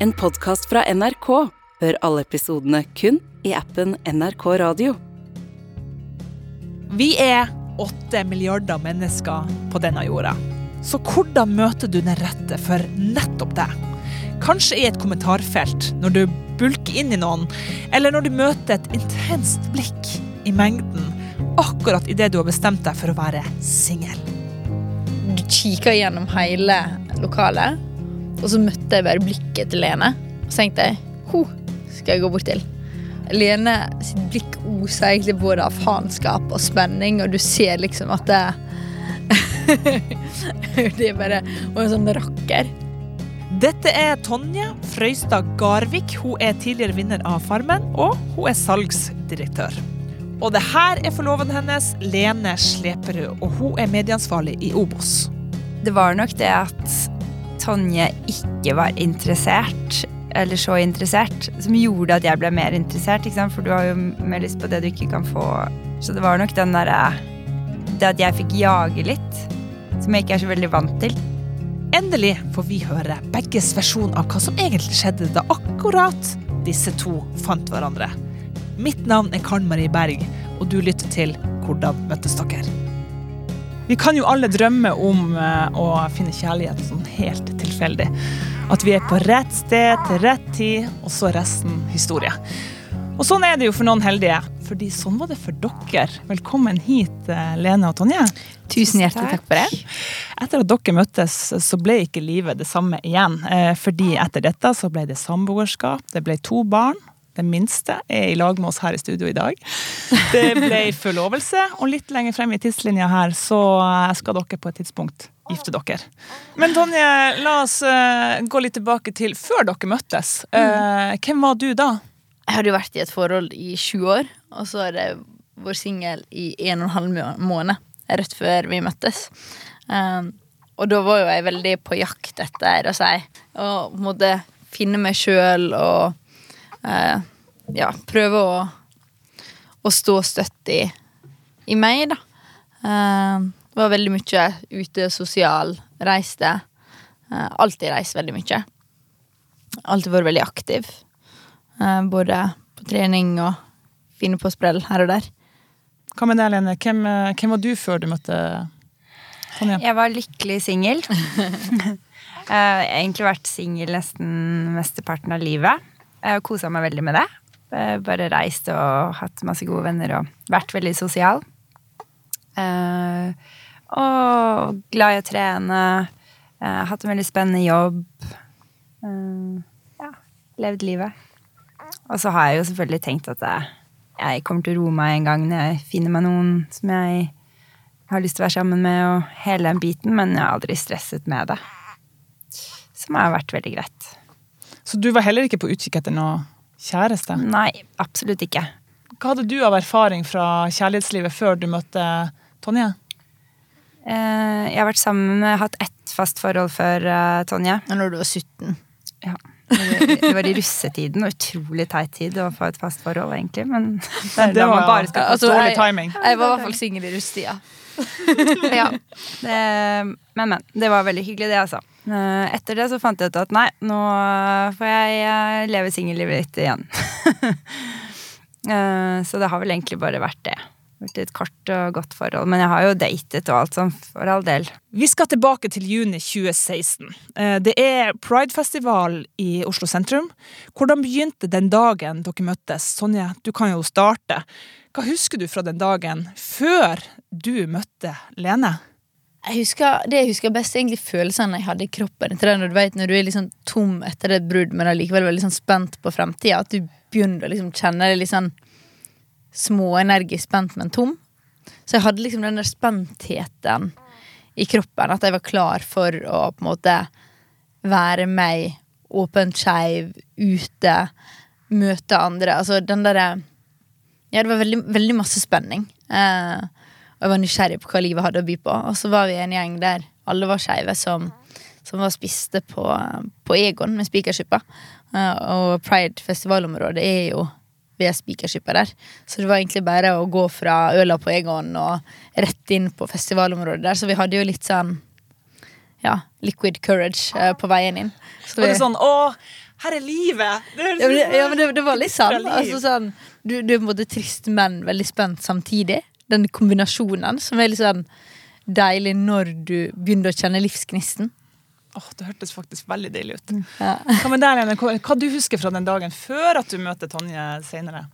En podkast fra NRK. Hør alle episodene kun i appen NRK Radio. Vi er åtte milliarder mennesker på denne jorda. Så hvordan møter du den rette for nettopp deg? Kanskje i et kommentarfelt, når du bulker inn i noen, eller når du møter et intenst blikk i mengden akkurat idet du har bestemt deg for å være singel. Du kikker gjennom hele lokalet, og så møtte jeg bare blikket til Lene. Og så tenkte jeg ho skal jeg gå bort til. Lene sitt blikk oser egentlig både av faenskap og spenning, og du ser liksom at det Det er bare Og en sånn rakker. Dette er Tonje Frøystad Garvik. Hun er tidligere vinner av Farmen, og hun er salgsdirektør. Og det her er forloveden hennes, Lene Sleperud, og hun er medieansvarlig i Obos. Det var nok det at Tonje ikke var interessert, eller så interessert, som gjorde at jeg ble mer interessert. For du har jo mer lyst på det du ikke kan få. Så det var nok den derre Det at jeg fikk jage litt, som jeg ikke er så veldig vant til. Endelig får vi høre begges versjon av hva som egentlig skjedde da akkurat disse to fant hverandre. Mitt navn er Karen Marie Berg, og du lytter til Hvordan møttes dere? Vi kan jo alle drømme om eh, å finne kjærlighet sånn helt tilfeldig. At vi er på rett sted til rett tid, og så resten historie. Og sånn er det jo for noen heldige, fordi sånn var det for dere. Velkommen hit, eh, Lene og Tonje. Tusen hjertelig takk for det. Etter at dere møttes, så ble ikke livet det samme igjen. Eh, Fordi etter dette så ble det samboerskap, det ble to barn. Den minste er i lag med oss her i studio i dag. Det ble forlovelse, og litt lenger frem i tidslinja her så skal dere på et tidspunkt gifte dere. Men Tonje, la oss eh, gå litt tilbake til før dere møttes. Eh, Hvem var du da? Jeg hadde jo vært i et forhold i sju år, og så har jeg vært singel i en og en halv må- måned. Rett før vi møttes. Um, og da var jo jeg veldig på jakt etter å si Å måtte finne meg sjøl og eh, ja, prøve å, å stå støtt i, i meg, da. Det var veldig mye ute sosial. Reiste. Eh, alltid reist veldig mye. Alltid vært veldig aktiv. Eh, både på trening og finne på sprell her og der. Hva med deg, Lene? Hvem, eh, hvem var du før du møtte Tonje? Jeg var lykkelig singel. Jeg har egentlig vært singel nesten mesteparten av livet. Jeg har kosa meg veldig med det. Eh, Bare reist og hatt masse gode venner og vært veldig sosial. Eh, Og glad i å trene. Eh, Hatt en veldig spennende jobb. Ja, levd livet. Og så har jeg jo selvfølgelig tenkt at jeg kommer til å roe meg en gang når jeg finner meg noen som jeg har lyst til å være sammen med, og hele den biten, men jeg har aldri stresset med det. Som har vært veldig greit. Så du var heller ikke på utkikk etter noe kjæreste? Nei, absolutt ikke. Hva hadde du av erfaring fra kjærlighetslivet før du møtte Tonje? Eh, Jeg har vært sammen med, hatt ett fast forhold før eh, Tonje. Når du var 17. Ja. Det var i russetiden, og utrolig teit tid å få et fast forhold, egentlig. Men det er Det man var bare skal Altså, dårlig jeg- timing. Jeg var i hvert fall singel i russetida. ja. det, Men, men. Det var veldig hyggelig, det, altså. Eh, Etter det så fant jeg ut at nei, nå får jeg eh, leve singellivet litt igjen. Eh, Så det har vel egentlig bare vært det. Vært et kort og godt forhold. Men jeg har jo datet og alt sånn, for all del. Vi skal tilbake til juni 2016. Eh, Det er Pride-festival i Oslo sentrum. Hvordan begynte den dagen dere møttes? Sonja, du kan jo starte. Hva husker du fra den dagen før du møtte Lene? Jeg husker, det jeg husker best, er egentlig følelsene jeg hadde i kroppen. Etter det, når, du vet, når du er liksom tom etter et brudd, men allikevel veldig sånn spent på fremtida. At du begynner å liksom kjenne deg litt sånn småenergisk spent, men tom. Så jeg hadde liksom den der spentheten i kroppen. At jeg var klar for å på en måte være meg, åpent skeiv, ute, møte andre. Altså den derre Ja, det var veldig, veldig masse spenning. Eh, og jeg var nysgjerrig på hva livet hadde å by på. Og så var vi en gjeng der alle var skeive, som, som var spiste på, på Egon med Spikersuppa. Eh, og Pride festivalområdet er jo ved Spikersuppa der. Så det var egentlig bare å gå fra øla på Egon og rett inn på festivalområdet der. Så vi hadde jo litt sånn ja, liquid courage uh, på veien inn. Så Var det sånn 'Å, Her er livet! Det er Ja, men, det, ja, men det, det var litt sant. sånn. Altså, sånn du, du er på en måte trist, men veldig spent samtidig. Den kombinasjonen som er litt sånn deilig når du begynner å kjenne livsgnisten. Åh, det hørtes faktisk veldig deilig ut. Ja. Hva med deg, Lene? Hva, hva du husker fra den dagen før at du møter Tonje senere?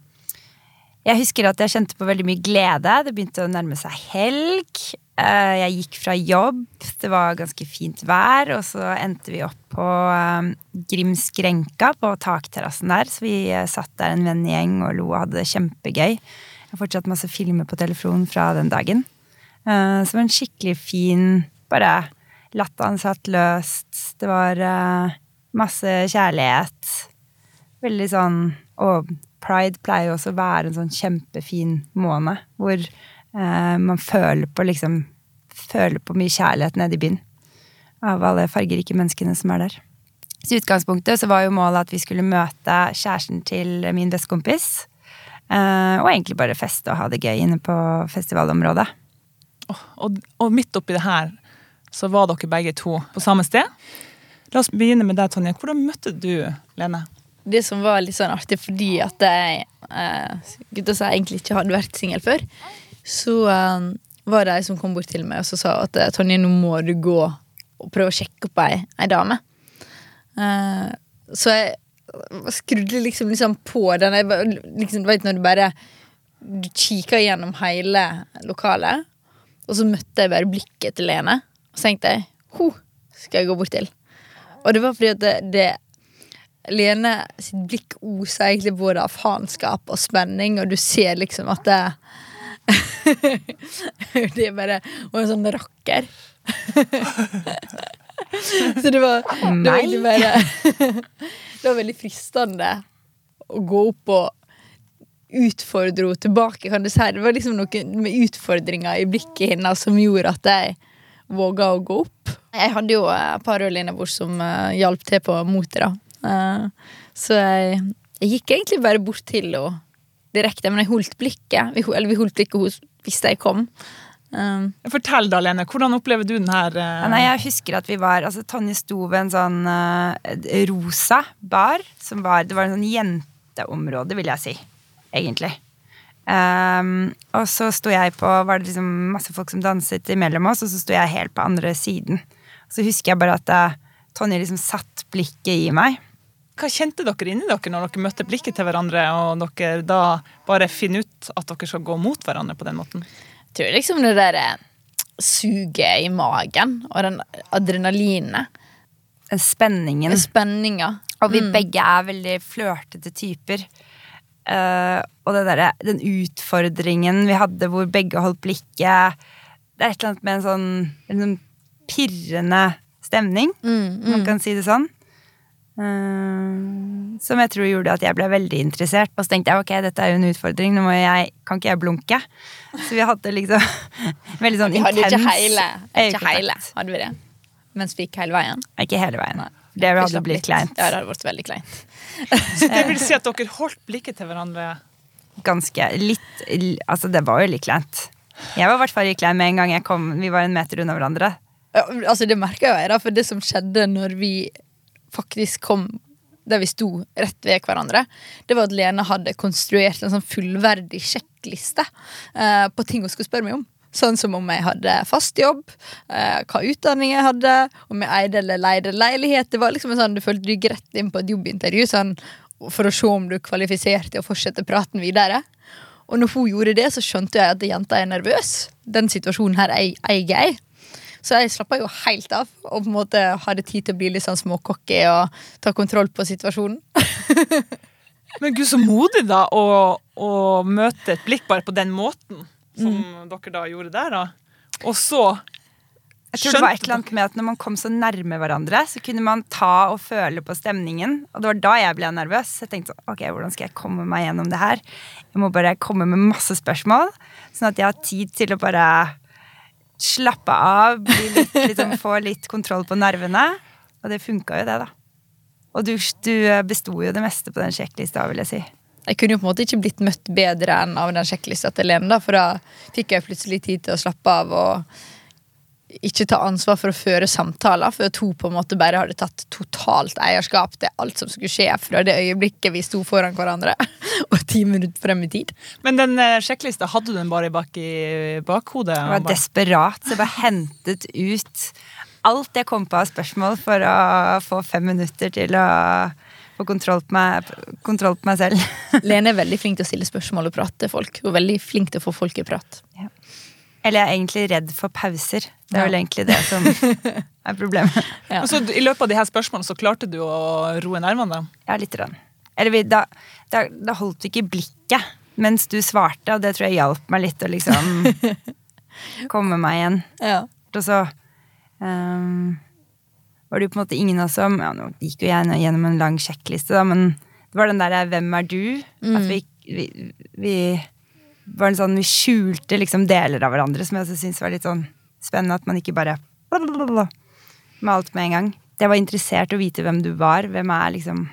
Jeg husker at jeg kjente på veldig mye glede. Det begynte å nærme seg helg. Eh, Jeg gikk fra jobb, det var ganske fint vær, og så endte vi opp på eh, Grimskrenka, på takterrassen der. Så vi eh, satt der en vennegjeng og lo og hadde det kjempegøy. Jeg har fortsatt masse filmer på telefonen fra den dagen. Uh, det var en skikkelig fin Bare latteren satt løst. Det var uh, masse kjærlighet. Veldig sånn Og pride pleier jo også å være en sånn kjempefin måned hvor uh, man føler på liksom Føler på mye kjærlighet nede i byen. Av alle fargerike menneskene som er der. Så i utgangspunktet så var jo målet at vi skulle møte kjæresten til min bestekompis. Eh, og egentlig bare feste og ha det gøy inne på festivalområdet. Og, og midt oppi det her så var dere begge to på samme sted. La oss begynne med deg, Tonje. Hvordan møtte du Lene? Det som var litt sånn artig fordi at jeg eh, gutta som egentlig ikke hadde vært singel før, så eh, var det ei som kom bort til meg og så sa at eh, Tonje, nå må du gå og prøve å sjekke opp ei, ei dame. Eh, så jeg skrudde liksom, liksom på den. Liksom, du vet når du bare Du kikker gjennom hele lokalet, og så møtte jeg bare blikket til Lene. Og så tenkte jeg ho skal jeg gå bort til. Og det var fordi at det, det Lene sitt blikk oser egentlig både av faenskap og spenning, og du ser liksom at det Det er bare Hun en sånn rakker. Så det var, det var egentlig bare Det var veldig fristende å gå opp og utfordre henne tilbake, kan du si. Det var liksom noe med utfordringer i blikket hennes som gjorde at jeg våga å gå opp. Jeg hadde jo et par øl innabords som uh, hjalp til på motet, da. Uh, så jeg, jeg gikk egentlig bare bort til henne direkte, men jeg holdt blikket. Vi, eller vi holdt blikket hos hvis jeg kom. Um, Fortell da, Lene. Hvordan opplever du den her? Uh... Nei, jeg husker at vi var altså Tonje sto ved en sånn uh, rosa bar. Som var, det var en sånn jenteområde, vil jeg si. Egentlig. Um, og så sto jeg på Var det liksom masse folk som danset imellom oss, og så sto jeg helt på andre siden. Så husker jeg bare at uh, Tonje liksom satt blikket i meg. Hva kjente dere inni dere når dere møtte blikket til hverandre, og dere da bare finner ut at dere skal gå mot hverandre på den måten? Tror liksom det der eh, suget i magen og den adrenalinet. Spenningen. Spenninga. Og vi begge er veldig flørtete typer. Uh, og det derre- den utfordringen vi hadde hvor begge holdt blikket Det er et eller annet med en sånn, en sånn pirrende stemning, Mm, mm. man kan si det sånn. Eh, som jeg tror gjorde at jeg ble veldig interessert. Og så tenkte jeg ok, dette er jo en utfordring, nå må jeg, kan ikke jeg blunke? Så vi hadde liksom veldig sånn Vi hadde ikke intens hele, ikke hele, hadde vi det? Mens vi gikk hele veien. Ikke hele veien. Nei. Det hadde blitt kleint. Ja, det hadde vært veldig kleint. Så det vil si at dere holdt blikket til hverandre ganske litt Altså, det var jo litt kleint. Jeg var i hvert fall litt klein med en gang jeg kom. Vi var en meter unna hverandre. Ja, altså Det merka jo jeg, da, for det som skjedde når vi faktisk kom der vi sto rett ved hverandre, det var at Lene hadde konstruert en sånn fullverdig sjekkliste eh, på ting hun skulle spørre meg om. Sånn som om jeg hadde fast jobb, eh, hva utdanning jeg hadde, om jeg eide eller leide leilighet. Det var liksom en sånn, Du følte du gikk rett inn på et jobbintervju sånn, for å se om du kvalifiserte å fortsette praten videre. Og når hun gjorde det, så skjønte jeg at jenta er nervøs. Den situasjonen her ei- eier jeg. Så jeg slappa jo helt av og på en måte hadde tid til å bli litt sånn småcocky og ta kontroll på situasjonen. Men gud, så modig da å, å møte et blikk bare på den måten som Mm. dere da gjorde der, da. Og så Jeg tror det var et eller annet med at Når man kom så nærme hverandre, så kunne man ta og føle på stemningen. Og det var da jeg ble nervøs. Jeg tenkte sånn, ok, hvordan skal jeg komme meg gjennom det her? Jeg må bare komme med masse spørsmål, sånn at jeg har tid til å bare slappe av, litt, liksom, få litt kontroll på nervene. Og det funka jo, det, da. Og du, du besto jo det meste på den sjekklista, vil jeg si. Jeg kunne jo på en måte ikke blitt møtt bedre enn av den sjekklista til Lene, da, for da fikk jeg plutselig tid til å slappe av og ikke ta ansvar for å føre samtaler, for at hun på en måte bare hadde tatt totalt eierskap til alt som skulle skje fra det øyeblikket vi sto foran hverandre, og ti minutter frem i tid. Men den eh, sjekklista, hadde du den bare bak i bakhodet? Jeg var desperat, så jeg bare hentet ut alt jeg kom på av spørsmål for å få fem minutter til å få kontroll på meg, kontroll på meg selv. Lene er veldig flink til å stille spørsmål og prate til folk. Og veldig flink til å få folk i prat. Eller jeg er egentlig redd for pauser. Det er Ja. vel egentlig det som er problemet. Ja. Så I løpet av de her spørsmålene så klarte du å roe nervene? da? Ja, lite grann. Eller da, da, da holdt du ikke blikket mens du svarte, og det tror jeg hjalp meg litt å liksom komme meg igjen. Ja. Og så um, var det jo på en måte ingen av oss som ja, Nå gikk jo jeg gjennom en lang sjekkliste, da, men det var den derre 'Hvem er du?' At vi, vi, vi var en sånn, vi skjulte liksom deler av hverandre som jeg også syntes var litt sånn spennende. At man ikke bare blablabla med alt med en gang. Jeg var interessert i å vite hvem du var. Hvem er liksom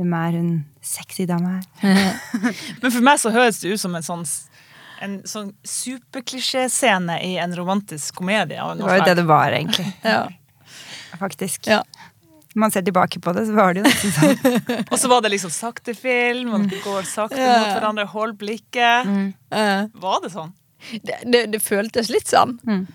Hvem er hun sexy dama her? Men for meg så høres det ut som en sånn en sånn superklisjéscene i en romantisk komedie. Det var jo det det var, egentlig. Ja. Faktisk. Ja. Når man ser tilbake på det, så var det jo nesten sånn. Og så var det liksom sakte film, og dere går sakte Ja. mot hverandre, hold blikket. Eh, Var det sånn? det, det, det føltes litt sånn. Mm.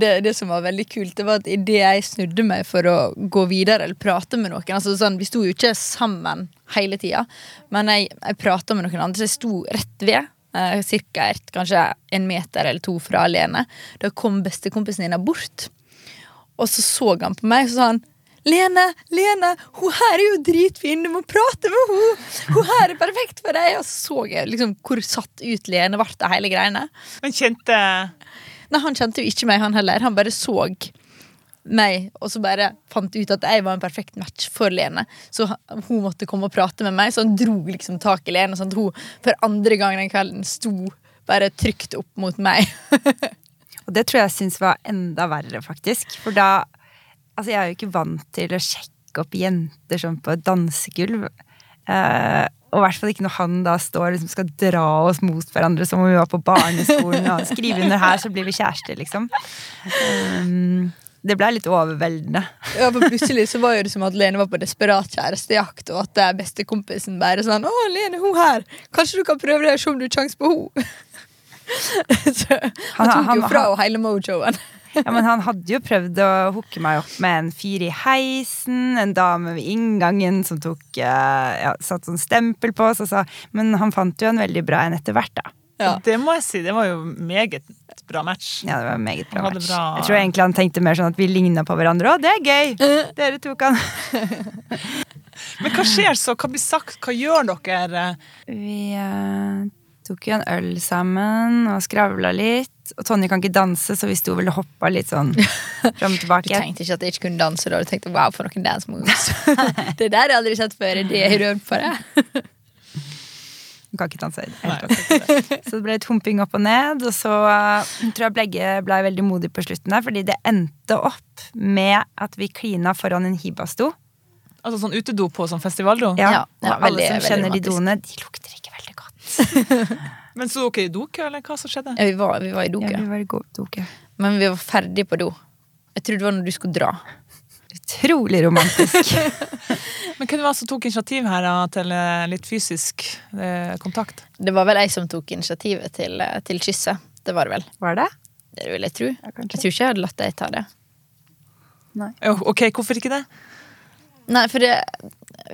det, det som var veldig kult, det var at idet jeg snudde meg for å gå videre eller prate med noen altså sånn, Vi sto jo ikke sammen hele tida, men jeg, jeg prata med noen andre, så jeg sto rett ved. Eh, cirka et, kanskje en meter eller to fra alene. Da kom bestekompisen din bort. Og så så han på meg og så sa han Lene, Lene, hun her er jo dritfin, du må prate med hun Hun her er perfekt for deg. Og så så jeg liksom hvor satt ut Lene ble av hele greiene. Men kjente Nei, han kjente jo ikke meg, han heller. Han bare så meg, og så bare fant ut at jeg var en perfekt match for Lene. Så hun måtte komme og prate med meg, så han dro liksom tak i Lene. Sånn at hun for andre gang den kvelden sto bare trygt opp mot meg. Og det tror jeg syns var enda verre, faktisk. For da Altså, jeg er jo ikke vant til å sjekke opp jenter sånn på et dansegulv. Eh, og i hvert fall ikke når han da står og liksom skal dra oss mot hverandre som om vi var på barneskolen og skrive under her, så blir vi kjærester, liksom. Um, det ble litt overveldende. Ja, for Plutselig så var jo det som at Lene var på desperat kjærestejakt, og at det er bestekompisen bare sånn 'Å, Lene, hun her. Kanskje du kan prøve det og se om du har kjangs på henne?' han Han- tok jo fra henne hele mojoen. Ja, men han hadde jo prøvd å hooke meg opp med en fyr i heisen, en dame ved inngangen som tok eh, ja, satt sånn stempel på oss og sa Men han fant jo en veldig bra en etter hvert, da. Ja. Det må jeg si, det var jo meget bra match. Ja, det var meget bra match. bra- Jeg tror egentlig han tenkte mer sånn at vi ligna på hverandre. Å, det er gøy! Dere tok han. Men hva skjer så? Hva blir sagt? Hva gjør dere? Vi uh, tok jo en øl sammen og skravla litt. Og Tonje kan ikke danse, så vi sto vel og hoppa litt sånn fram og tilbake. Du tenkte ikke at jeg ikke kunne danse da? Du tenkte wow, for noen dance moves. det der har jeg aldri sett før. Det har du øvd på det? Hun kan ikke danse. Så det ble litt humping opp og ned. Og så eh, tror jeg begge ble veldig modige på slutten der, fordi det endte opp med at vi klina foran en hibasto. Altså sånn utedo på sånn festivaldo? Ja, Ja, ja, og alle veldig- som kjenner de doene, de lukter ikke veldig godt. Men så dere i doke, eller hva som skjedde? Ja, vi, var, vi var i Ja, vi var i doke. Men vi var ferdig på do. Jeg trodde det var når du skulle dra. Utrolig romantisk. Men hvem var det som tok initiativ her da, til eh, litt fysisk eh, kontakt? Det var vel jeg som tok initiativet til, eh, til kysset. Det var det vel. Var det? Det vil jeg tro. Ja. Jeg tror ikke jeg hadde latt deg ta det. Jo, Ok, hvorfor ikke det? Nei, for det,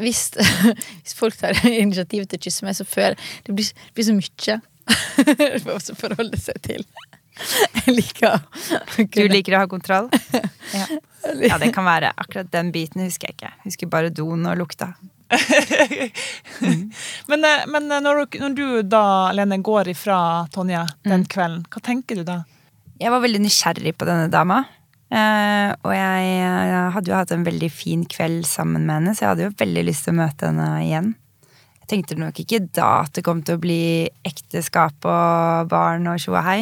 hvis, hvis folk tar initiativ til å kysse meg, så føler jeg det blir, det blir så mye å forholde seg til. Jeg liker å Du liker å ha kontroll? Ja. ja, det kan være. Akkurat den biten husker jeg ikke. Jeg husker bare doen og lukta. Men, eh, men eh, når, du, når du da, Lene, går ifra Tonje den kvelden, hva tenker du da? Jeg var veldig nysgjerrig på denne dama. Eh, og jeg, jeg hadde jo hatt en veldig fin kveld sammen med henne, så jeg hadde jo veldig lyst til å møte henne igjen. Tenkte nok ikke da at det kom til å bli ekteskap og barn og tjo og hei.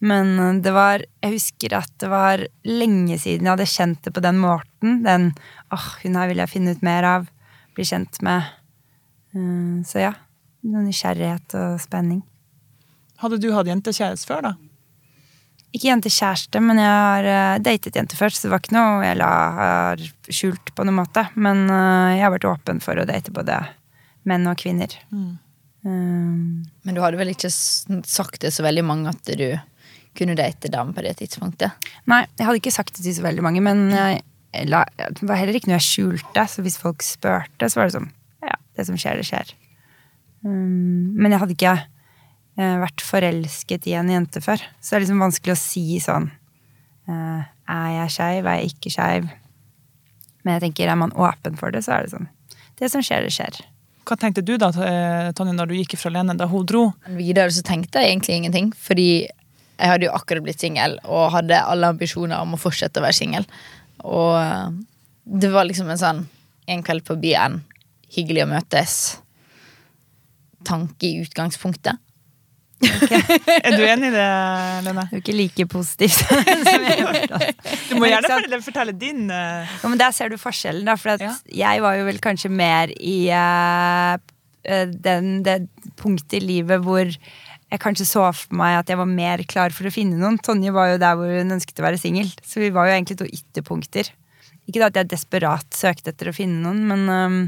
Men eh, det var Jeg husker at det var lenge siden jeg hadde kjent det på den måten. Den åh, hun her vil jeg finne ut mer av. Bli kjent med. Eh, så ja. Noe nysgjerrighet og spenning. Hadde du hatt jentekjæreste før, da? ikke jentekjæreste, men jeg har eh, datet jenter før, så det var ikke noe jeg la, har skjult på noen måte. Men jeg har vært åpen for å date både menn og kvinner. Um, Men du hadde vel ikke sagt det så veldig mange at du kunne date dem på det tidspunktet? nei, jeg hadde ikke sagt det til så veldig mange, men jeg, la, det var heller ikke noe jeg skjulte. Så hvis folk spurte, så var det sånn Ja, det som skjer, det skjer. Um, men jeg hadde ikke eh, vært forelsket i en jente før. Så det er liksom vanskelig å si sånn eh, Er jeg skeiv? Er jeg ikke skeiv? Men jeg tenker, er man åpen for det, så er det sånn Det som skjer, det skjer. Hva tenkte du da, eh, Tonje, når du gikk ifra Lene da hun dro? Videre så tenkte jeg egentlig ingenting, fordi jeg hadde jo akkurat blitt singel og hadde alle ambisjoner om å fortsette å være singel. Og eh, det var liksom en sånn en kveld på byen, hyggelig å møtes. Tanke i utgangspunktet. Er du enig i det, Lene? Det er jo ikke like positivt som jeg hørte. Du må gjerne fortelle, fortelle din uh... Ja, men der ser du forskjellen, da. For Ja. jeg var jo vel kanskje mer i eh, den, det punktet i livet hvor jeg kanskje så for meg at jeg var mer klar for å finne noen. Tonje var jo der hvor hun ønsket å være singel. Så vi var jo egentlig to ytterpunkter. Ikke at jeg desperat søkte etter å finne noen, men um,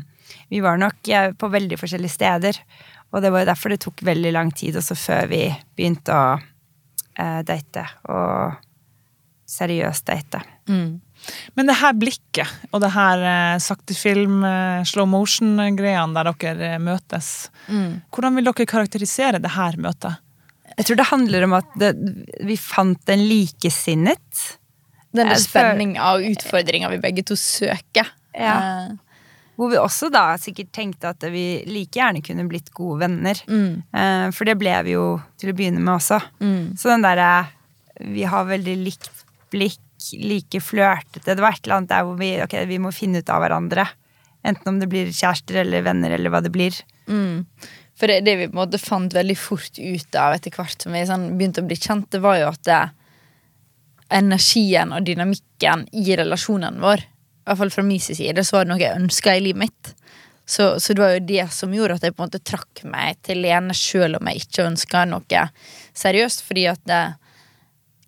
vi var nok på veldig forskjellige steder. Og det var jo derfor det tok veldig lang tid også før vi begynte å eh, date. Og seriøst date. Men det her blikket og det her eh, sakte film, eh, slow motion-greiene der dere møtes, møtes, hvordan vil dere karakterisere det her møtet? Jeg tror det handler om at det, vi fant en likesinnet. Den spenninga og utfordringa vi begge to søker. Ja. Eh, Hvor vi også da sikkert tenkte at vi like gjerne kunne blitt gode venner. Mm. For det ble vi jo til å begynne med også. Så den derre Vi har veldig likt blikk, like flørtete. Det var et eller annet der hvor vi okay, vi må finne ut av hverandre. Enten om det blir kjærester eller venner eller hva det blir. For det, det vi på en måte fant veldig fort ut av etter hvert som vi sånn begynte å bli kjent, det var jo at det, energien og dynamikken i relasjonen vår, hvert fall fra min side, så var det noe jeg ønska i livet mitt. Så, så det var jo det som gjorde at jeg på en måte trakk meg til Lene sjøl om jeg ikke ønska noe seriøst, fordi at det,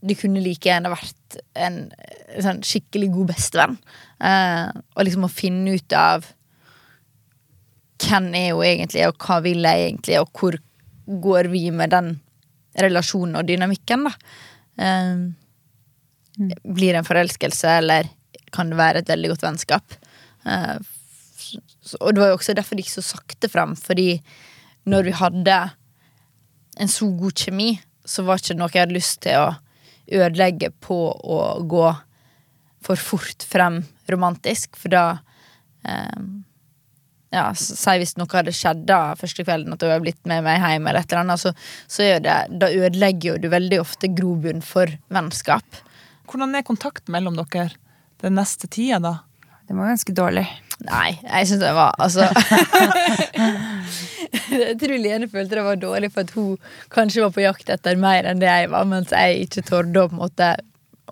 det kunne like gjerne vært en, en sånn skikkelig god bestevenn. Eh, og liksom å finne ut av hvem er hun egentlig, og hva vil jeg egentlig, og hvor går vi med den relasjonen og dynamikken, da. Eh, Blir det en forelskelse, eller kan det være et veldig godt vennskap? Eh, og det var jo også derfor det gikk så sakte fram, fordi når vi hadde en så god kjemi, så var det ikke noe jeg hadde lyst til å ødelegge på å gå for fort frem romantisk, for da eh, ja, Si hvis noe hadde skjedd da første kvelden, at du hadde blitt med meg hjem, eller et eller annet, så, så det, da ødelegger jo du veldig ofte grobunnen for vennskap. Hvordan er kontakten mellom dere den neste tida, da? Det var ganske dårlig. Nei, jeg syns det var altså Jeg tror Lene følte det var dårlig for at hun kanskje var på jakt etter mer enn det jeg var, mens jeg ikke torde å på en måte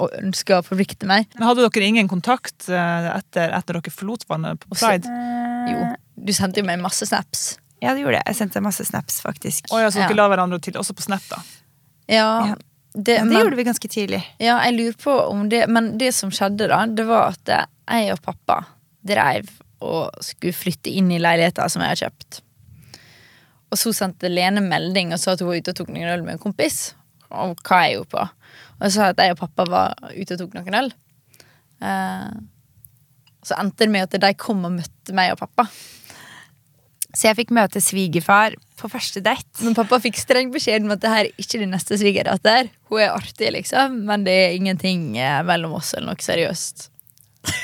og ønske å forplikte meg. Men Hadde dere ingen kontakt eh, etter, etter dere forlot vannet på Pride? så- Pride? Jo, du sendte jo meg masse snaps. Ja, det gjorde jeg. Jeg sendte masse snaps, faktisk. Og ja, så dere Ja. la hverandre til også på Snap, da? Ja, Ja. Det, men, det gjorde vi ganske tidlig. Ja, jeg lurer på om det Men det som skjedde da, det var at jeg og pappa dreiv og skulle flytte inn i leiligheta som jeg har kjøpt. Og så sendte Lene melding og sa at hun var ute og tok noen øl med en kompis. Og hva jeg gjorde på. Og så sa at jeg og pappa var ute og tok noen øl. Eh, så endte det med at de kom og møtte meg og pappa. Så jeg fikk møte svigerfar på første date. Men pappa fikk streng beskjed om at det her er ikke din neste svigerdatter. Hun er artig, liksom, men det er ingenting eh, mellom oss eller noe seriøst.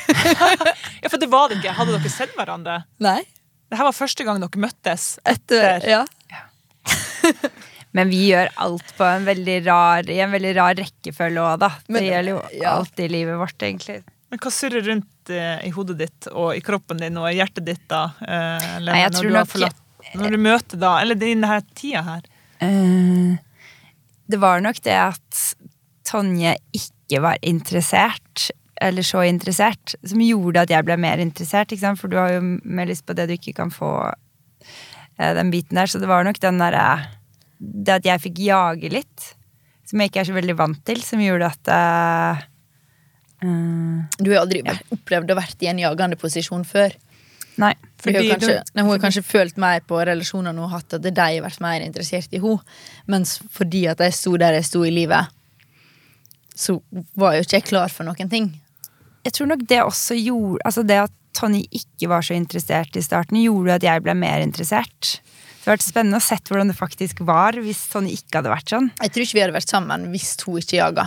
Ja, for det var det ikke. Hadde dere sett hverandre? Nei. Det var første gang dere møttes Etter, etter ja. Men vi gjør alt på en veldig rar, i en veldig rar rekkefølge òg, da. Men- det gjelder jo ja. alt i livet vårt, egentlig. Men hva surrer rundt eh, i hodet ditt og i kroppen din og i hjertet ditt da? Eller Nei, jeg når du forlatt Når du møter da, eller i denne tida her. Eh, det var nok det at Tonje ikke var interessert, eller så interessert, som gjorde at jeg ble mer interessert. For du har jo mer lyst på det du ikke kan få, eh, den biten der. Så det var nok den derre Det at jeg fikk jage litt, som jeg ikke er så veldig vant til, som gjorde at eh, eh, Du har aldri ja. opplevd å vært i en jagende posisjon før. Nei. Fordi hun, kanskje, du- nei, hun har kanskje følt mer på relasjonene hun har hatt, at de har vært mer interessert i henne. Mens fordi at jeg sto der jeg sto i livet, så var jo ikke jeg klar for noen ting. Jeg tror nok det også gjorde Altså det at Tonje ikke var så interessert i starten, gjorde at jeg ble mer interessert. Det hadde vært spennende å se hvordan det faktisk var hvis Tonje ikke hadde vært sånn. Jeg tror ikke vi hadde vært sammen hvis hun ikke jaga.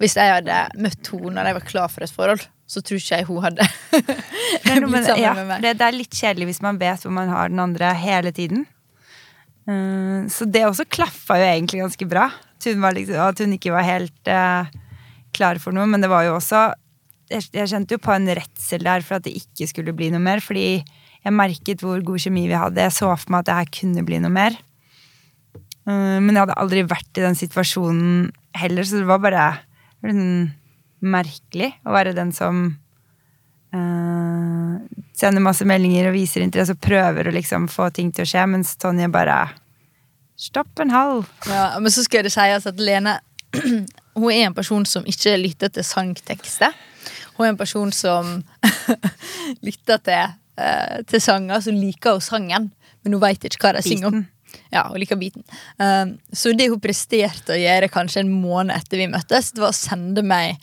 Hvis jeg hadde møtt henne når jeg var klar for et forhold, så tror ikke jeg hun hadde blitt sammen ja, med meg. det, det er litt kjedelig hvis man vet hvor man har den andre hele tiden. Uh, så det også klaffa jo egentlig ganske bra. Liksom, at hun ikke var helt uh, klar for noe. Men det var jo også jeg, jeg kjente jo på en redsel der for at det ikke skulle bli noe mer. Fordi jeg merket hvor god kjemi vi hadde. Jeg så for meg at det her kunne bli noe mer. Uh, men jeg hadde aldri vært i den situasjonen heller, så det var bare det merkelig å være den som uh, sender masse meldinger og viser interesse og prøver å liksom få ting til å skje, mens Tonje bare Stopp en halv. Ja, men så skal det sies at Lene Hun er en person som ikke lytter til sangtekster. Hun er en person som lytter til, uh, til sanger, som liker jo sangen, men hun veit ikke hva de synger om. Ja, hun liker beaten. Um, så det hun presterte å gjøre kanskje en måned etter vi møttes, det var å sende meg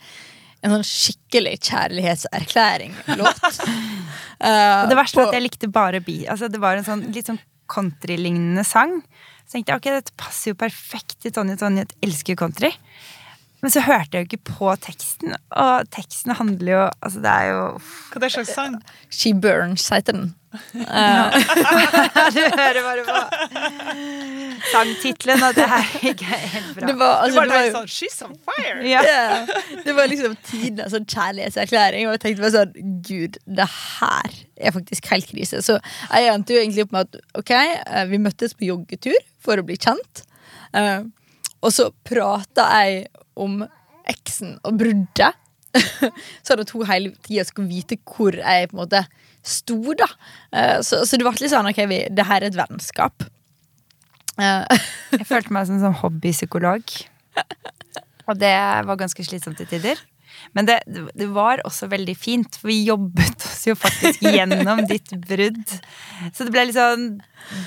en sånn skikkelig kjærlighetserklæring-låt. Uh, det verste var at jeg likte bare bi. Altså, det var en sånn litt sånn countrylignende sang. Så tenkte jeg ok, dette passer jo perfekt til Tonje. Tonje elsker country. Men så hørte jeg jo ikke på teksten, og teksten handler jo Altså, det er jo Hva er det slags sang? She Burns heter den. Du hører bare på sangtittelen at det her ikke er helt bra. Det var, Du altså, bare det var, sånn She's on fire! ja. Ja, det var liksom tidenes sånn kjærlighetserklæring. Og jeg tenkte bare sånn Gud, det her er faktisk helt krise. Så jeg endte jo egentlig opp med at ok, eh, vi møttes på joggetur for å bli kjent. Eh, og så prata jeg om eksen og bruddet. sånn at hun hele tida skulle vite hvor jeg på en måte sto, da. Eh, så, så det ble litt sånn ok, vi, det her er et vennskap. Eh, Jeg følte meg som sånn hobbypsykolog. Og det var ganske slitsomt til tider. Men det, det var også veldig fint, for vi jobbet oss jo faktisk gjennom ditt brudd. Så det ble litt sånn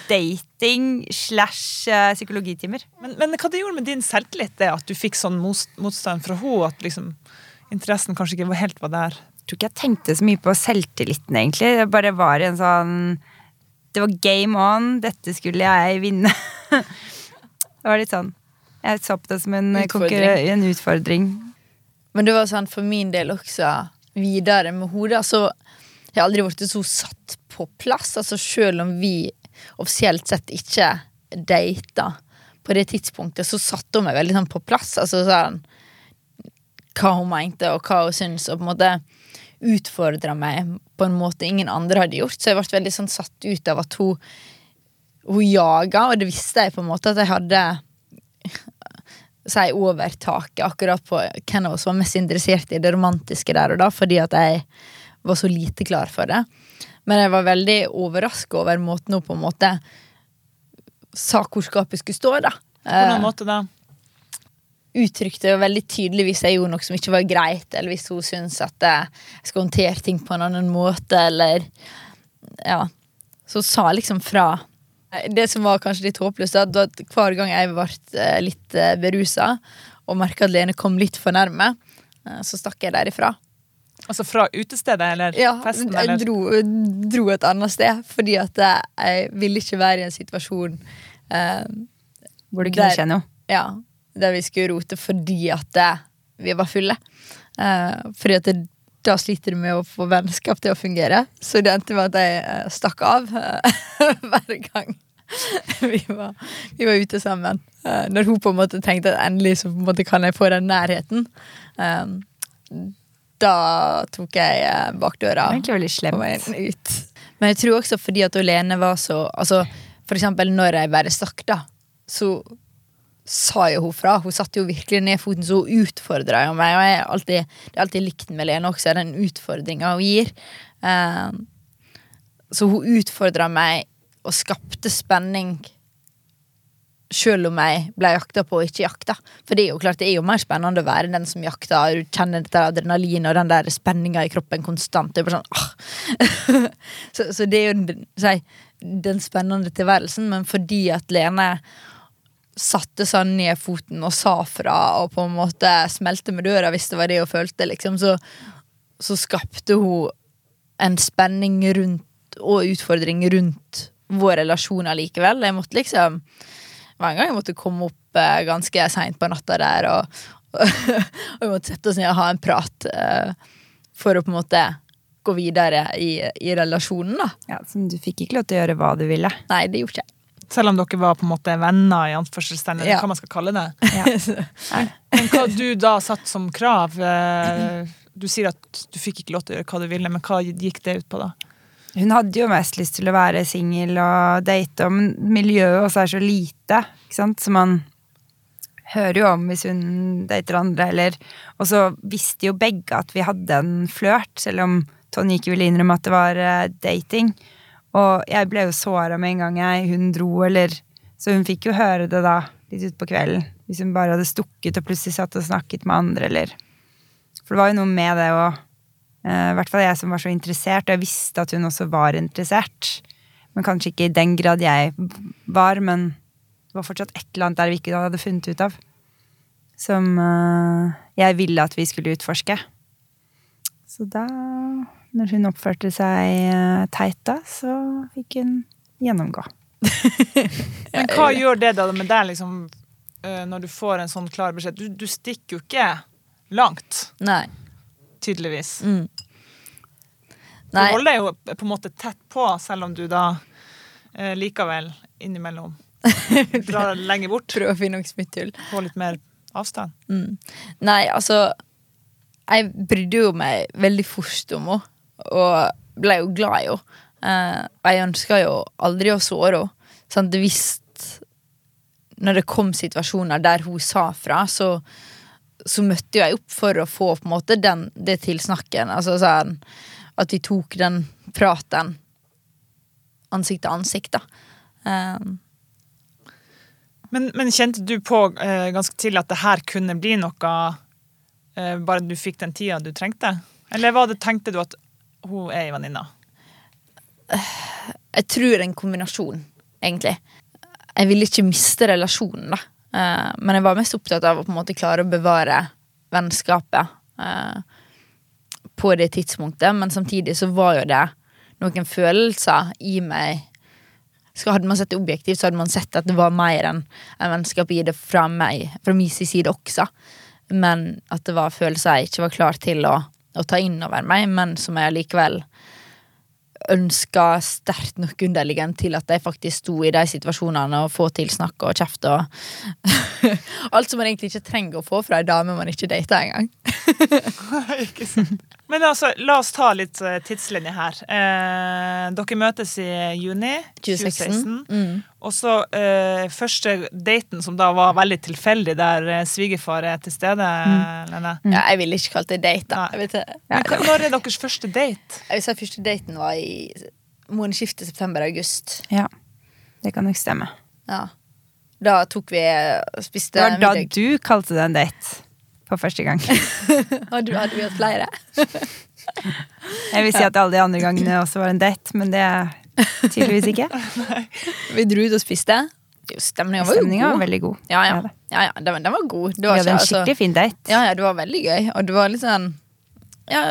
dating slash eh, psykologitimer. Men, men hva det gjorde med din selvtillit, det at du fikk sånn motstand fra henne? At liksom interessen kanskje ikke helt var der? Tror ikke jeg tenkte så mye på selvtilliten, egentlig. Det bare var en sånn Det var game on, dette skulle jeg vinne. Det var litt sånn. Jeg så på det som en, Utfordring. en utfordring. Men det var sånn for min del også videre med hodet. Altså, jeg har aldri blitt så satt på plass. Altså, selv om vi offisielt sett ikke data på det tidspunktet, så satte hun meg veldig sånn på plass. Altså sånn hva hun mente, og hva hun syntes, og på en måte utfordra meg på en måte ingen andre hadde gjort. Så jeg ble veldig sånn satt ut av at hun, hun jaga, og det visste jeg på en måte at jeg hadde si overtaket akkurat på hvem av oss var mest interessert i det romantiske der og da, fordi at jeg var så lite klar for det. Men jeg var veldig overraska over måten hun på en måte sa hvor skapet skulle stå, da. På noen måte da. Uttrykte veldig tydelig hvis jeg gjorde noe som ikke var greit, eller hvis hun syntes at jeg skal håndtere ting på en annen måte, eller Ja. Så sa liksom fra. Det som var kanskje litt håpløst, da at hver gang jeg ble eh, litt eh, berusa og merka at Lene kom litt for nærme, eh, så stakk jeg derifra. Altså fra utestedet eller Ja, festen? jeg Eller? dro, dro et annet sted, fordi at jeg ville ikke være i en situasjon eh, Hvor du kunne Der- kjenne noe. ja, der vi skulle rote fordi at eh, vi var fulle. Uh, fordi at det, da sliter du med å få vennskap til å fungere. Så det endte med at jeg uh, stakk av hver gang vi var, vi var ute sammen. Når hun på en måte tenkte at endelig så på en måte kan jeg få den nærheten. Da tok jeg bakdøra på veien ut. Men jeg tror også fordi at Lene var så altså, For eksempel når jeg bare stakk, da, så sa jo hun fra. Hun satte jo virkelig ned foten, så hun utfordra jo meg. Og jeg har alltid, alltid likt med Lene også, den utfordringa hun gir. Eh, så hun utfordra meg og skapte spenning Selv om jeg ble jakta på og ikke jakta. For det er jo klart, det er jo mer spennende å være den som jakter. Du kjenner dette adrenalin og den der spenninga i kroppen konstant. Det er bare sånn, ah. så, så det er jo den, den spennende tilværelsen. Men fordi at Lene satte seg ned foten og sa fra og på en måte smelte med døra hvis det var det hun følte, liksom, så, så skapte hun en spenning rundt og utfordring rundt vår relasjon allikevel. Jeg måtte liksom det var en gang jeg måtte komme opp eh, ganske seint på natta der, og, og vi måtte sette oss ned og ha en prat eh, for å på en måte gå videre i, i relasjonen, da. Ja, så du fikk ikke lov til å gjøre hva du ville. Nei, det gjorde ikke jeg. Selv om dere var på en måte venner, i anførselstegn, eller Ja. hva man skal kalle det. Ja. Men hva du da satt som krav eh, Du sier at du fikk ikke lov til å gjøre hva du ville, men hva gikk det ut på, da? Hun hadde jo mest lyst til å være singel og date, men miljøet også er så lite. Ikke sant? Så man hører jo om hvis hun dater andre, eller Og så visste jo begge at vi hadde en flørt, selv om Tonje ikke ville innrømme at det var eh, dating. Og jeg ble jo såra med en gang jeg, hun dro, eller Så hun fikk jo høre det da, litt utpå kvelden. Hvis hun bare hadde stukket og plutselig satt og snakket med andre, eller For det var jo noe med det å Eh, I hvert fall jeg som var så interessert, og jeg visste at hun også var interessert. Men kanskje ikke i den grad jeg var, men det var fortsatt et eller annet der vi ikke hadde funnet ut av. Som eh, jeg ville at vi skulle utforske. Så da, når hun oppførte seg eh, teit da, så fikk hun gjennomgå. Men hva gjør det da med deg, liksom, eh, når du får en sånn klar beskjed? Du, du stikker jo ikke langt, Nei. tydeligvis. Mm. Du holder deg jo på en måte tett på, selv om du da eh, likevel innimellom drar lenger bort. Prøver å finne noe smutthull. Få litt mer avstand. Mm. Nei, altså Jeg brydde jo meg veldig fort om henne, og ble jo glad i henne. Eh, og jeg ønska jo aldri å såre henne. Sant? Hvis Når det kom situasjoner der hun sa fra, så, så møtte jeg opp for å få på en måte den, det tilsnakken. Altså sånn At vi tok den praten ansikt til ansikt, da. Eh, Men, men kjente du på eh, ganske tidlig at det her kunne bli noe, eh, bare du fikk den tida du trengte? Eller det, tenkte du at hun er ei venninne? Jeg tror en kombinasjon, egentlig. Jeg ville ikke miste relasjonen, da. Eh, men jeg var mest opptatt av å på en måte klare å bevare vennskapet eh, på det tidspunktet. Men samtidig så var jo det noen følelser i meg så Hadde man sett det objektivt, så hadde man sett at det var mer enn en vennskap i det fra meg, fra min side også. Men at det var følelser jeg ikke var klar til å, å ta inn over meg, men som jeg likevel ønska sterkt nok underliggende til at jeg faktisk sto i de situasjonene og få til snakk og kjeft og Alt som man egentlig ikke trenger å få fra ei dame man ikke dater engang. Ikke sant? Men altså, la oss ta litt eh, tidslinje her. Eh, dere møtes i juni 2016. 2016. Mm. Og så eh, første daten, som da var veldig tilfeldig, der eh, svigerfar er til stede, Lene. Ja, jeg ville ikke kalt det date. da. Nei. Jeg, vet, ikke. Men hva- Når er deres første date? jeg vil si første daten var i månedsskiftet september-august. Ja, det kan nok stemme. Ja. Da tok vi spiste Det var da middag. du kalte det en date. For første gang. Hadde, hadde vi hatt flere? Jeg vil si at alle de andre gangene også var en date, men det er tydeligvis ikke. Vi dro ut og spiste. Jo, Stemninga var var god. veldig god. Ja, ja. Ja, ja, den, var- den var god. Det Vi var hadde ikke, en altså, skikkelig fin date. ja, ja, det var veldig gøy. Og det var litt sånn Ja,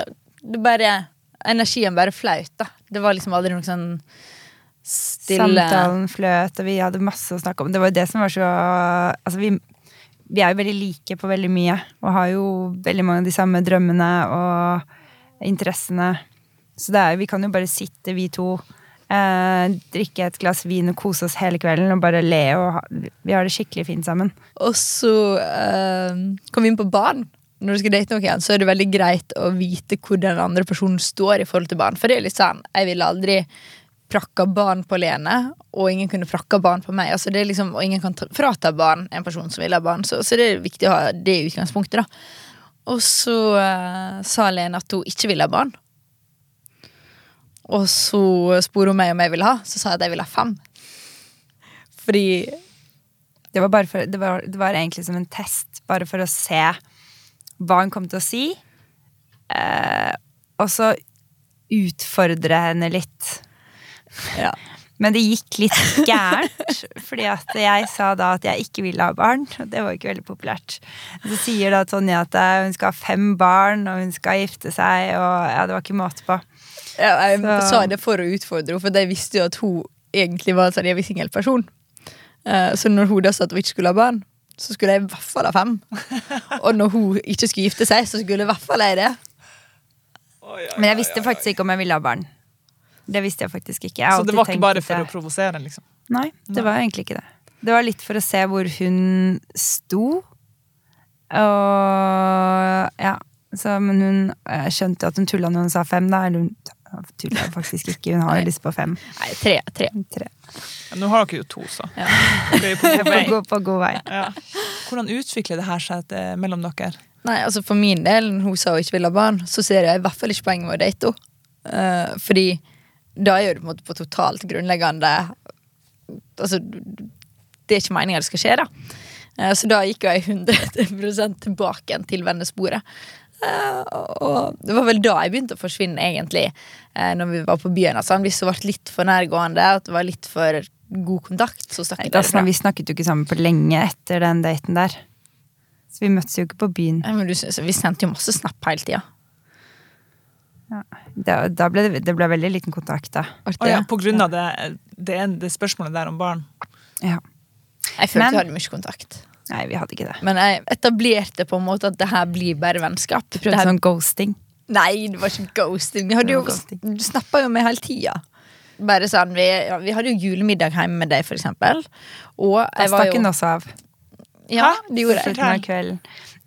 det bare Energien bare flaut, da. Det var liksom aldri noe sånn stille Samtalen fløt, og vi hadde masse å snakke om. Det var jo det som var så Altså, vi, vi er jo veldig like på veldig mye, og har jo veldig mange av de samme drømmene og interessene. Så det er, vi kan jo bare sitte, vi to, eh, drikke et glass vin og kose oss hele kvelden og bare le. og ha, Vi har det skikkelig fint sammen. Og så eh, kom vi inn på barn. Når du skal date noen, så er det veldig greit å vite hvor den andre personen står i forhold til barn. For det er litt sånn, jeg ville aldri prakka barn på Lene, og ingen kunne prakka barn på meg. Altså liksom, og ingen kan ta- frata barn en person som vil ha barn. Så, så det er viktig å ha det utgangspunktet. da. Og så eh, sa Lene at hun ikke ville ha barn. Og så spurte hun meg om jeg ville ha, så sa jeg at jeg ville ha fem. Fordi det, var for, det, var, det var egentlig som en test, bare for å se hva hun kom til å si. Eh, og så utfordre henne litt. Ja. Men det gikk litt gærent, fordi at jeg sa da at jeg ikke ville ha barn. Og det var ikke veldig populært. Så sier da Tonje at eh, hun skal ha fem barn, og hun skal gifte seg, og ja, det var ikke måte på. Ja, jeg Så- sa det for å utfordre henne, for jeg visste jo at hun egentlig var en sånn evig singel person. Eh, Så når hun da sa at hun ikke skulle ha barn, så skulle jeg i hvert fall ha fem. Og når hun ikke skulle gifte seg, så skulle i hvert fall jeg det. Men jeg visste faktisk ikke om jeg ville ha barn. Det visste jeg faktisk ikke. Jeg Så det var ikke bare for for å provosere, liksom. Nei, det var egentlig ikke det. Det var litt for å se hvor hun sto. Og ja. Så, men hun jeg skjønte at hun tulla når hun sa fem, da. Eller hun tulla faktisk ikke. Hun har jo lyst på fem. Nei, tre. tre. Tre. Ja, nå har dere jo to, så. Ja. Dere er på god vei. gå- på god vei. Ja. Hvordan utvikler det her seg eh, mellom dere? Nei, altså For min del, når hun sa hun ikke ville ha barn, så ser jeg i hvert fall ikke poenget med å date henne. Uh, fordi da er det på, en måte på totalt grunnleggende Altså, det er ikke meningen det skal skje, da. Eh, så da gikk jeg 100 tilbake til vennesporet. Eh, og det var vel da jeg begynte å forsvinne, egentlig. eh, når vi var på byen. Altså, hvis det ble litt for nærgående, at det var litt for god kontakt, så stakk jeg Da, derfra. vi snakket jo ikke sammen på lenge etter den daten der. Så vi møttes jo ikke på byen. Ja, men du, vi sendte jo masse snap hele tida. Da, da ble det, det ble veldig liten kontakt, da. Oh, ja, på grunn av det, det, det spørsmålet der om barn. Ja. Jeg følte Men- vi hadde mye kontakt. Nei, vi hadde ikke det. Men jeg etablerte på en måte at det her blir bare vennskap. Du prøvde her, sånn ghosting. Nei, det var ikke ghosting. Vi hadde jo, ghosting. du snappa jo med hele tida. Bare sånn, vi, ja, vi hadde jo julemiddag hjemme med deg, for eksempel. Og Da stakk hun jo også av. Ja, Hæ? det gjorde jeg.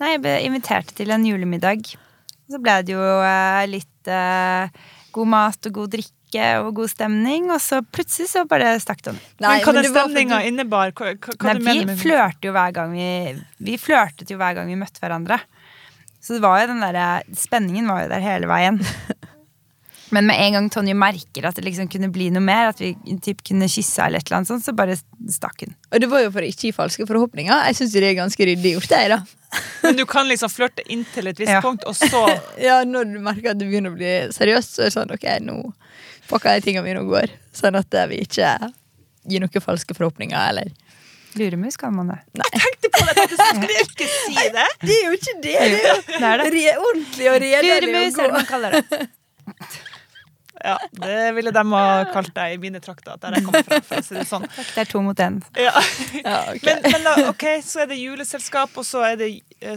Nei, jeg ble invitert til en julemiddag. Så ble det jo eh, litt eh, god mat og god drikke og god stemning, og så plutselig så bare stakk det av. Men hva den det var stemninga du... innebar? Hva, hva, hva Nei, du vi mener med flørte jo hver gang vi Vi flørtet jo hver gang vi møtte hverandre. Så det var jo den der, Spenningen var jo der hele veien. Men med en gang Tonje merker at det liksom kunne bli noe mer, at vi typ kunne kysse eller et eller annet sånt, så bare stakk hun. Og det var jo for å ikke gi falske forhåpninger. Jeg syns det er ganske ryddig gjort, jeg, da. Men du kan liksom flørte inntil et visst Ja. punkt, og så Ja, når du merker at det begynner å bli seriøst, så er det sånn ok, nå pakker de tingene mine og går. Sånn at eh, vi ikke gir noen falske forhåpninger, eller Luremus kan man det. Jeg tenkte på det! Jeg skulle ikke si det! Det er jo ikke det! Det er jo Det er det. re ordentlig og redelig Luremus er det man kaller det. Ja, Det ville de ha kalt deg i mine trakter, der jeg kommer fra. for å si det sånn. Det er to mot én. Ja. Ja, okay. Men, men da, ok, så er det juleselskap, og så, er det,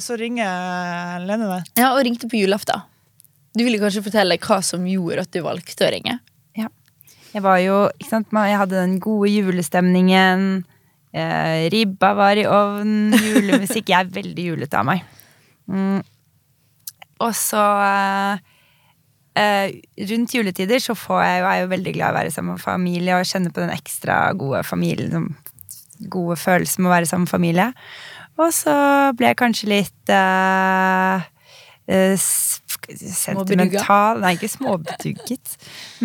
så ringer Lene deg. ja, og ringte på julaften. Du ville kanskje fortelle hva som gjorde at du valgte å ringe? Jeg var jo, ikke sant, jeg hadde den gode julestemningen. Eh, ribba var i ovnen, julemusikk. Jeg er veldig julete av meg. Mm. Og så eh, eh, Rundt juletider så får jeg jo, er jeg jo veldig glad i å være sammen med familie og kjenne på den ekstra gode familien, gode følelsen med å være sammen med familie. Og så ble jeg kanskje litt eh, eh, sentimental Nei, ikke småbedugget.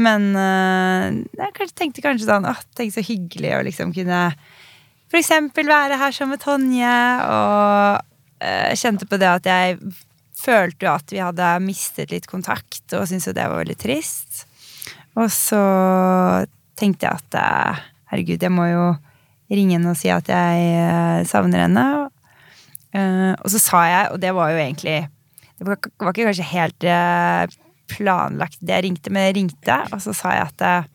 Men eh, jeg tenkte kanskje sånn Åh, tenk så hyggelig å liksom kunne for eksempel være her sammen med Tonje. Og eh, kjente på det at jeg følte jo at vi hadde mistet litt kontakt, og syntes jo det var veldig trist. Og så tenkte jeg at eh, herregud, jeg må jo ringe henne og si at jeg eh, savner henne. Og så sa jeg, og det var jo egentlig Det var, var ikke kanskje helt eh, planlagt det jeg ringte, men jeg ringte, og så sa jeg at eh,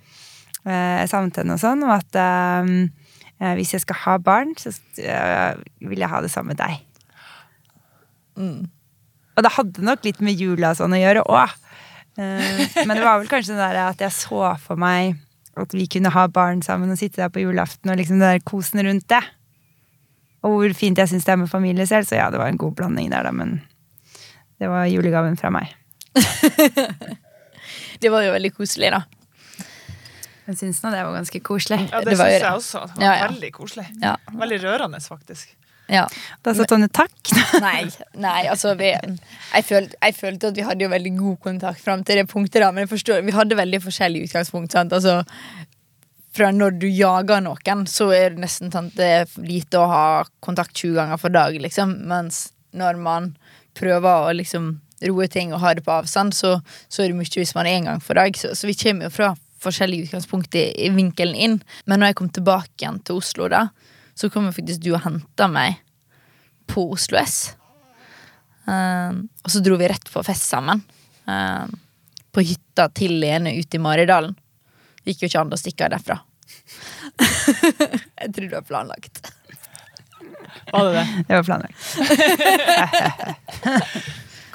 jeg savnet henne og sånn, og at eh, hvis jeg skal ha barn, så vil jeg ha det sammen med deg. Og det hadde nok litt med jula og sånn å gjøre òg. men det var vel kanskje det der at jeg så for meg at vi kunne ha barn sammen og sitte der på julaften og liksom den der kosen rundt det. Og hvor fint jeg syns det er med familie selv, så ja, det var en god blanding der, da, men det var julegaven fra meg. Det var jo veldig koselig, da. Jeg syns nå det var ganske koselig. Ja, det, Det syns det. jeg også. Det var Ja, ja. Veldig koselig. Ja. Veldig rørende, faktisk. ja. Da sa Tonje takk. Nei, nei altså vi, jeg, følte, jeg følte at vi hadde jo veldig god kontakt fram til det punktet, da, men jeg forstår, vi hadde veldig forskjellig utgangspunkt. Sant? Altså, fra når du jager noen, så er det nesten sant, det er lite å ha kontakt 20 ganger for dag, liksom. Mens når man prøver å liksom roe ting og ha det på avstand, så, så er det mye hvis man er en gang for dag. Så, så vi kommer jo fra forskjellige utgangspunkt i, i vinkelen inn. Men når jeg kom tilbake igjen til Oslo, da, så kom faktisk du og henta meg på Oslo S. Um, og så dro vi rett på fest sammen. Um, på hytta til Lene ute i Maridalen. Gikk jo ikke an å stikke av derfra. jeg tror det var planlagt. Var det det? Det var planlagt.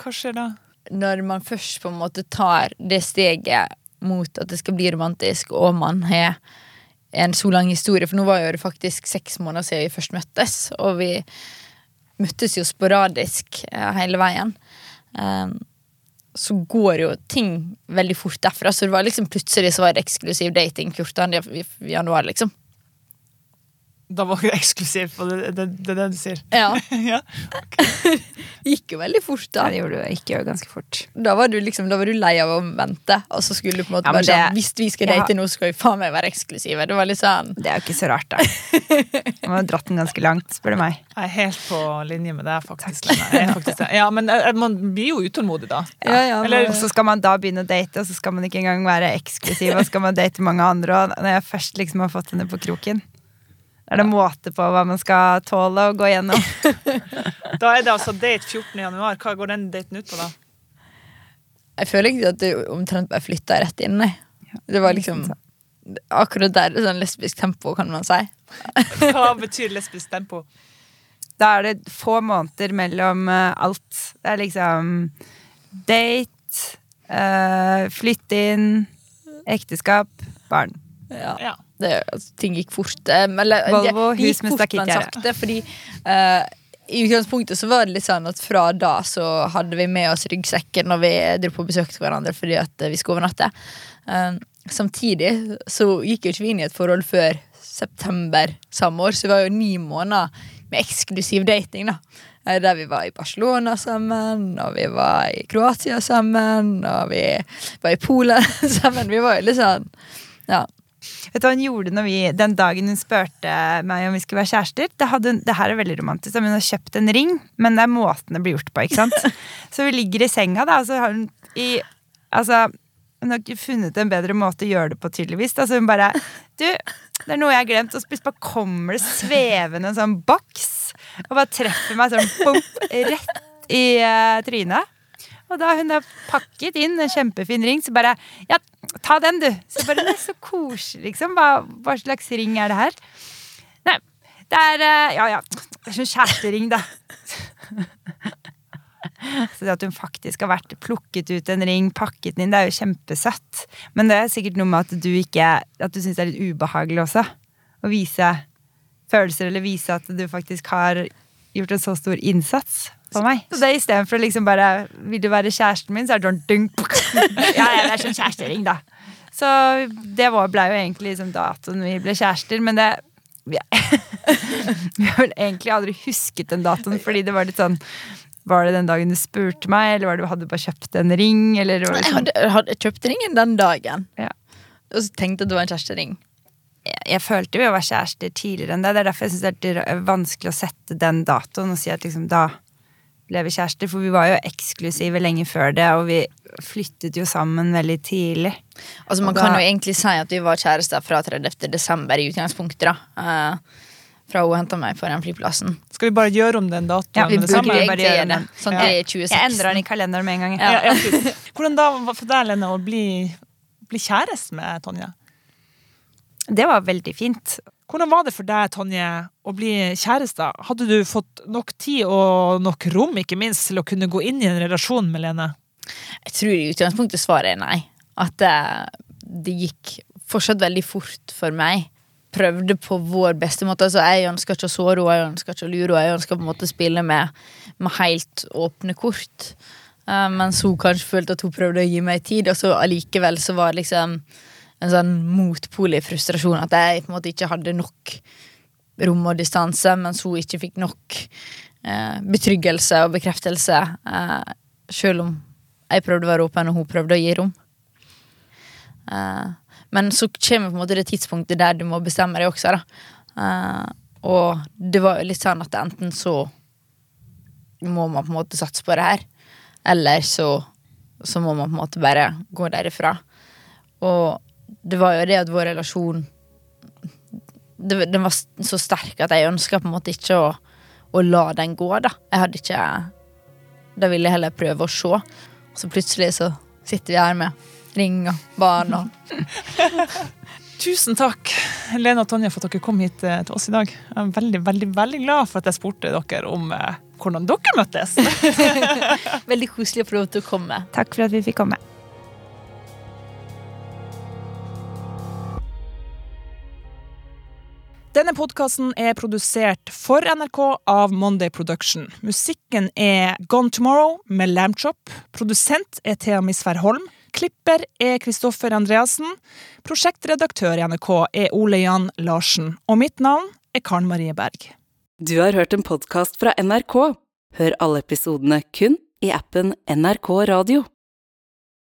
Hva skjer da? Når man først på en måte tar det steget mot at det skal bli romantisk, og man har en så lang historie, for nå var jo det faktisk seks måneder siden vi først møttes, og vi møttes jo sporadisk eh, hele veien. Um, så går jo ting veldig fort derfra. Så det var liksom plutselig så var det eksklusiv dating 14. januar, liksom. Da var det eksklusivt, og det, det, det er det du sier? Ja. ja. Det gikk jo veldig fort, da. Det gjorde du ikke ganske fort. Da var du liksom, da var du lei av å vente, og så skulle du på en måte Ja, bare det, sånn Hvis vi skal Ja. date nå, skal vi faen meg være eksklusive. Det var litt sånn Det er jo ikke så rart, da. Man har dratt den ganske langt, spør du meg. Jeg er helt på linje med deg, faktisk. Jeg er faktisk det. Ja, men eh, man blir jo utålmodig, da. Ja, ja, Eller- Og så skal man da begynne å date, og så skal man ikke engang være eksklusiv, og så skal man date mange andre. Og når jeg først liksom har fått henne på kroken, er det måte på hva man skal tåle å gå gjennom. Da er det altså date 14. januar. Hva går den daten ut på, da? Jeg føler ikke at du omtrent bare flytta rett inn. nei. Det var liksom Akkurat der er sånn lesbisk tempo, kan man si. Hva betyr lesbisk tempo? Da er det få måneder mellom eh, alt. Det er liksom date, uh, flytte inn, ekteskap, barn. Ja. Ja. Det, altså, ting gikk fort. eh, Eller, Volvo, det- det hus gikk med fort, men stakittgjerde. sakte, Fordi uh, i utgangspunktet så var det litt sånn at fra da så hadde vi med oss ryggsekken når vi dro på besøk til hverandre fordi at eh, vi skulle overnatte. Uh, samtidig så gikk jo ikke vi inn i et forhold før september samme år, så det var jo ni måneder med eksklusiv dating. da Eh, Der vi var i Barcelona sammen, og vi var i Kroatia sammen, og vi var i Polen sammen. Vi var jo litt sånn Ja. Vet du hva hun gjorde når vi, den dagen hun spurte meg om vi skulle være kjærester? Det, hadde, hun- det her er veldig romantisk. Hun har kjøpt en ring, men det er måten det blir gjort på. ikke sant? Så vi ligger i senga, da, og så har hun i Altså, hun har ikke funnet en bedre måte å gjøre det på, tydeligvis. Altså hun bare Du, det er noe jeg har glemt. Og så bare kommer det svevende en sånn boks og bare treffer meg sånn bump, rett i uh, trynet. Og da hun har pakket inn en kjempefin ring, så bare Ja, ta den, du. Så bare, det er så koselig, liksom. Hva, hva slags ring er det her? Nei, det er eh, Ja, ja. Det er sånn kjærestering, da. Så det at hun faktisk har vært plukket ut en ring, pakket den inn, det er jo kjempesøtt. Men det er sikkert noe med at du ikke At du syns det er litt ubehagelig også. Å vise følelser, eller vise at du faktisk har gjort en så stor innsats på meg. Så det istedenfor å liksom bare Vil du være kjæresten min, så er det sånn dunk. Ja, ja, det er sånn kjærestering, da. Så det var, ble jo egentlig liksom datoen vi ble kjærester, men det vi, vi har vel egentlig aldri husket den datoen, fordi det var litt sånn Var det den dagen du spurte meg, eller var det du bare kjøpt en ring? Eller var det Jeg sånn? hadde, jeg hadde kjøpt ringen den dagen. Ja. Og så tenkte jeg at det var en kjærestering. jeg, jeg følte vi var kjærester tidligere enn det. Det er derfor jeg synes det er vanskelig å sette den datoen og si at liksom da vi kjærester. For vi var jo eksklusive lenge før det, og vi flyttet jo sammen veldig tidlig. Altså Man da- kan jo egentlig si at vi var kjærester fra 30. desember i utgangspunktet. da Uh, Fra hun henta meg på den flyplassen. Skal vi bare gjøre om den datoen? Ja, Vi burde jo egentlig gjøre det. Sånn Ja. det Jeg endrer den i kalenderen med en gang. Ja. Ja, ja. Hvordan da var for deg, Lene, å bli, bli kjæreste med Tonje? Det var veldig fint. Hvordan var det for deg, Tonje, å bli kjæreste? Hadde du fått nok tid og nok rom, ikke minst, til å kunne gå inn i en relasjon med Lene? Jeg tror i utgangspunktet svaret er nei. At det, det gikk fortsatt veldig fort for meg. Prøvde på vår beste måte. Altså, jeg ønsker ikke å såre henne, jeg ønsker ikke å lure henne. Jeg ønsker på en måte å spille med, med helt åpne kort. Uh, mens hun kanskje følte at hun prøvde å gi meg tid, og så allikevel så var det liksom en sånn motpolig frustrasjon. At jeg på en måte ikke hadde nok rom og distanse, mens hun ikke fikk nok eh, betryggelse og bekreftelse. Eh, selv om jeg prøvde å være åpen, og hun prøvde å gi rom. Eh, Men så kommer på en måte det tidspunktet der du må bestemme deg også. Eh, og det var litt sånn at enten så må man på en måte satse på det her, eller så, så må man på en måte bare gå derifra. Og det var jo det at vår relasjon det, Den var så sterk at jeg ønska på en måte ikke å, å la den gå, da. Jeg hadde ikke Da ville jeg heller prøve å se. Og så plutselig så sitter vi her med ring og barn og Tusen takk, Lene og Tonje, for at dere kom hit eh, til oss i dag. Jeg er veldig, veldig, veldig glad for at jeg spurte dere om eh, hvordan dere møttes. Veldig koselig å få lov til å komme. Takk for at vi fikk komme. Denne podkasten er produsert for NRK av Monday Production. Musikken er Gone Tomorrow med Lambchop. Produsent er Thea Misvær Holm. Klipper er Kristoffer Andreassen. Prosjektredaktør i NRK er Ole Jan Larsen. Og mitt navn er Karen Marie Berg. Du har hørt en podkast fra NRK. Hør alle episodene kun i appen NRK Radio.